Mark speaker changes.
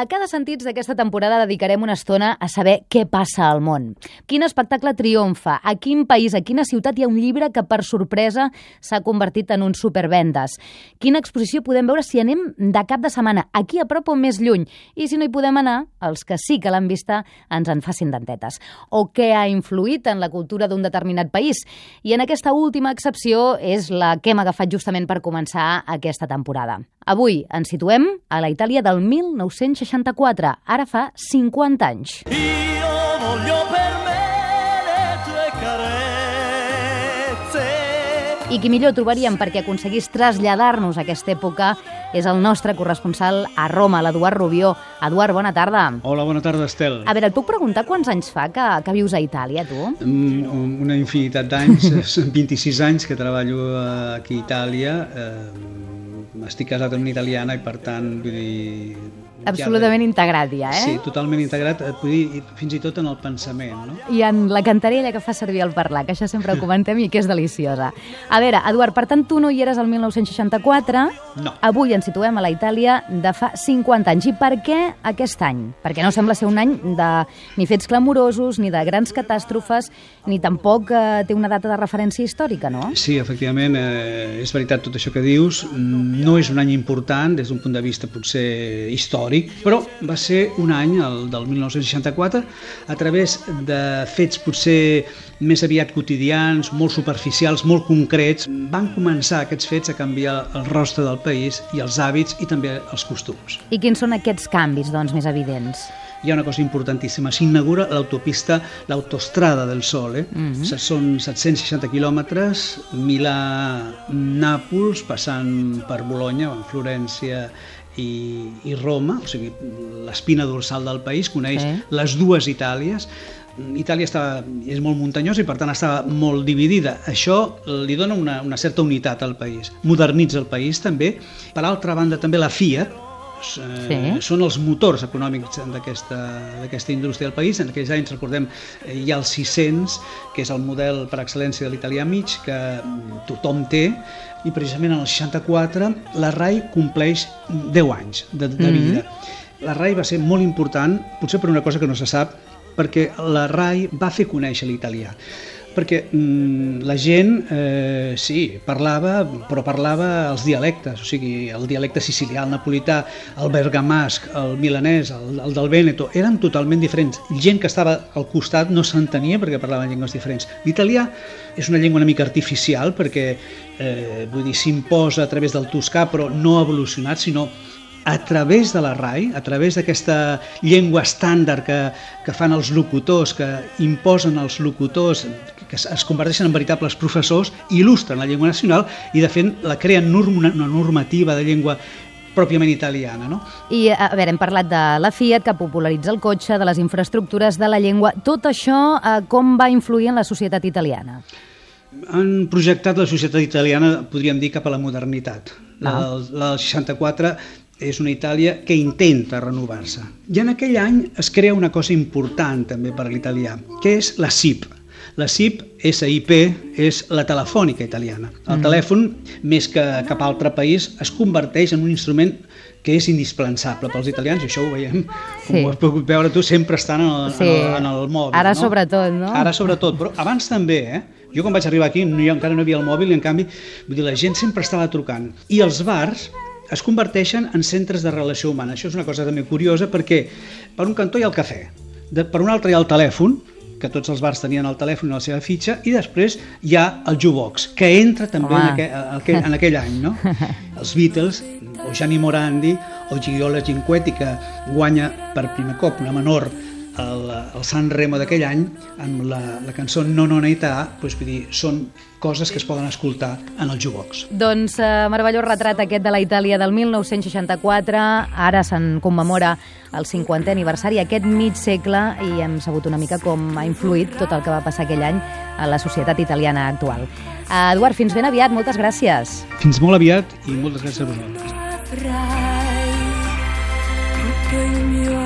Speaker 1: A cada sentit d'aquesta temporada dedicarem una estona a saber què passa al món. Quin espectacle triomfa, a quin país, a quina ciutat hi ha un llibre que per sorpresa s'ha convertit en un supervendes. Quina exposició podem veure si anem de cap de setmana, aquí a prop o més lluny. I si no hi podem anar, els que sí que l'han vista ens en facin dentetes. O què ha influït en la cultura d'un determinat país. I en aquesta última excepció és la que hem agafat justament per començar aquesta temporada. Avui ens situem a la Itàlia del 1964, ara fa 50 anys.
Speaker 2: Io voglio per me le tue carezze.
Speaker 1: I qui millor trobaríem perquè aconseguís traslladar-nos a aquesta època és el nostre corresponsal a Roma, l'Eduard Rubió. Eduard, bona tarda.
Speaker 3: Hola, bona tarda, Estel.
Speaker 1: A veure, et puc preguntar quants anys fa que, que vius a Itàlia, tu?
Speaker 3: Mm, Una infinitat d'anys, són 26 anys que treballo aquí a Itàlia. Eh, estic casat amb una italiana i, per tant, vull dir...
Speaker 1: Absolutament integrat ja, eh?
Speaker 3: Sí, totalment integrat, eh, dir, fins i tot en el pensament, no?
Speaker 1: I en la cantarella que fa servir el parlar, que això sempre ho comentem i que és deliciosa. A veure, Eduard, per tant, tu no hi eres el 1964.
Speaker 3: No.
Speaker 1: Avui ens situem a la Itàlia de fa 50 anys. I per què aquest any? Perquè no sembla ser un any de ni fets clamorosos, ni de grans catàstrofes, ni tampoc eh, té una data de referència històrica, no?
Speaker 3: Sí, efectivament, eh, és veritat tot això que dius. No és un any important des d'un punt de vista potser històric, però va ser un any, el del 1964, a través de fets potser més aviat quotidians, molt superficials, molt concrets, van començar aquests fets a canviar el rostre del país i els hàbits i també els costums.
Speaker 1: I quins són aquests canvis, doncs, més evidents?
Speaker 3: hi ha una cosa importantíssima, s'inaugura l'autopista, l'autostrada del Sole, mm -hmm. són 760 quilòmetres, Milà-Nàpols, passant per Bologna, en Florència i, i Roma, o sigui, l'espina dorsal del país, coneix
Speaker 1: Sí.
Speaker 3: les dues Itàlies, Itàlia està, és molt muntanyosa i per tant està molt dividida. Això li dona una, una certa unitat al país, modernitza el país també. Per altra banda també la Eh,
Speaker 1: Sí.
Speaker 3: són els motors econòmics d'aquesta indústria del país. En aquells anys, recordem, eh, hi ha el 600, que és el model per excel·lència de l'italià mig, que mm, tothom té, i precisament en el 64 la RAI compleix 10 anys de, de
Speaker 1: Mhm.
Speaker 3: vida. La RAI va ser molt important, potser per una cosa que no se sap, perquè la RAI va fer conèixer l'italià perquè mm, la gent, eh, sí, parlava, però parlava els dialectes, o sigui, el dialecte sicilià, el napolità, el bergamasc, el milanès, el, el del Vèneto, eren totalment diferents. Gent que estava al costat no s'entenia perquè parlaven llengües diferents. L'italià és una llengua una mica artificial perquè, eh, vull dir, s'imposa a través del toscà, però no ha evolucionat, sinó a través de la RAI, a través d'aquesta llengua estàndard que, que fan els locutors, que imposen els locutors, que es, converteixen en veritables professors, il·lustren la llengua nacional i de fet la creen norm, una, normativa de llengua pròpiament italiana. No?
Speaker 1: I, a veure, hem parlat de la Fiat, que popularitza el cotxe, de les infraestructures, de la llengua. Tot això, eh, com va influir en la societat italiana?
Speaker 3: Han projectat la societat italiana, podríem dir, cap a la modernitat. La,
Speaker 1: Ah.
Speaker 3: la del 64 és una Itàlia que intenta renovar-se. I en aquell any es crea una cosa important també per a l'italià, que és la SIP. La SIP, SIP, és la telefònica italiana. El mm. telèfon, més que cap altre país, es converteix en un instrument que és indispensable pels italians, i això ho veiem,
Speaker 1: Sí.
Speaker 3: com ho has pogut veure tu, sempre estan en el,
Speaker 1: Sí.
Speaker 3: en el, en el mòbil.
Speaker 1: Ara
Speaker 3: no?
Speaker 1: sobretot, no?
Speaker 3: Ara sobretot, però abans també, eh? Jo quan vaig arribar aquí no, jo encara no hi havia el mòbil i en canvi vull dir, la gent sempre estava trucant. I els bars es converteixen en centres de relació humana. Això és una cosa també curiosa perquè per un cantó hi ha el cafè, de, per un altre hi ha el telèfon, que tots els bars tenien el telèfon i la seva fitxa, i després hi ha el jukebox, que entra també en aquell, en, aquell, en aquell any, no? Els Beatles, o Gianni Morandi, o Gigiola Cinquetti, que guanya per primer cop una menor el, el San Remo d'aquell any amb la, la cançó No No Neità doncs, vull dir, són coses que es poden escoltar en el jukebox.
Speaker 1: Doncs eh, meravellós retrat aquest de la Itàlia del 1964. Ara se'n commemora el 50è aniversari, aquest mig segle, i hem sabut una mica com ha influït tot el que va passar aquell any a la societat italiana actual. Eh, Eduard, fins ben aviat, moltes gràcies.
Speaker 3: Fins molt aviat i moltes gràcies a vosaltres.
Speaker 4: avrai tutto il mio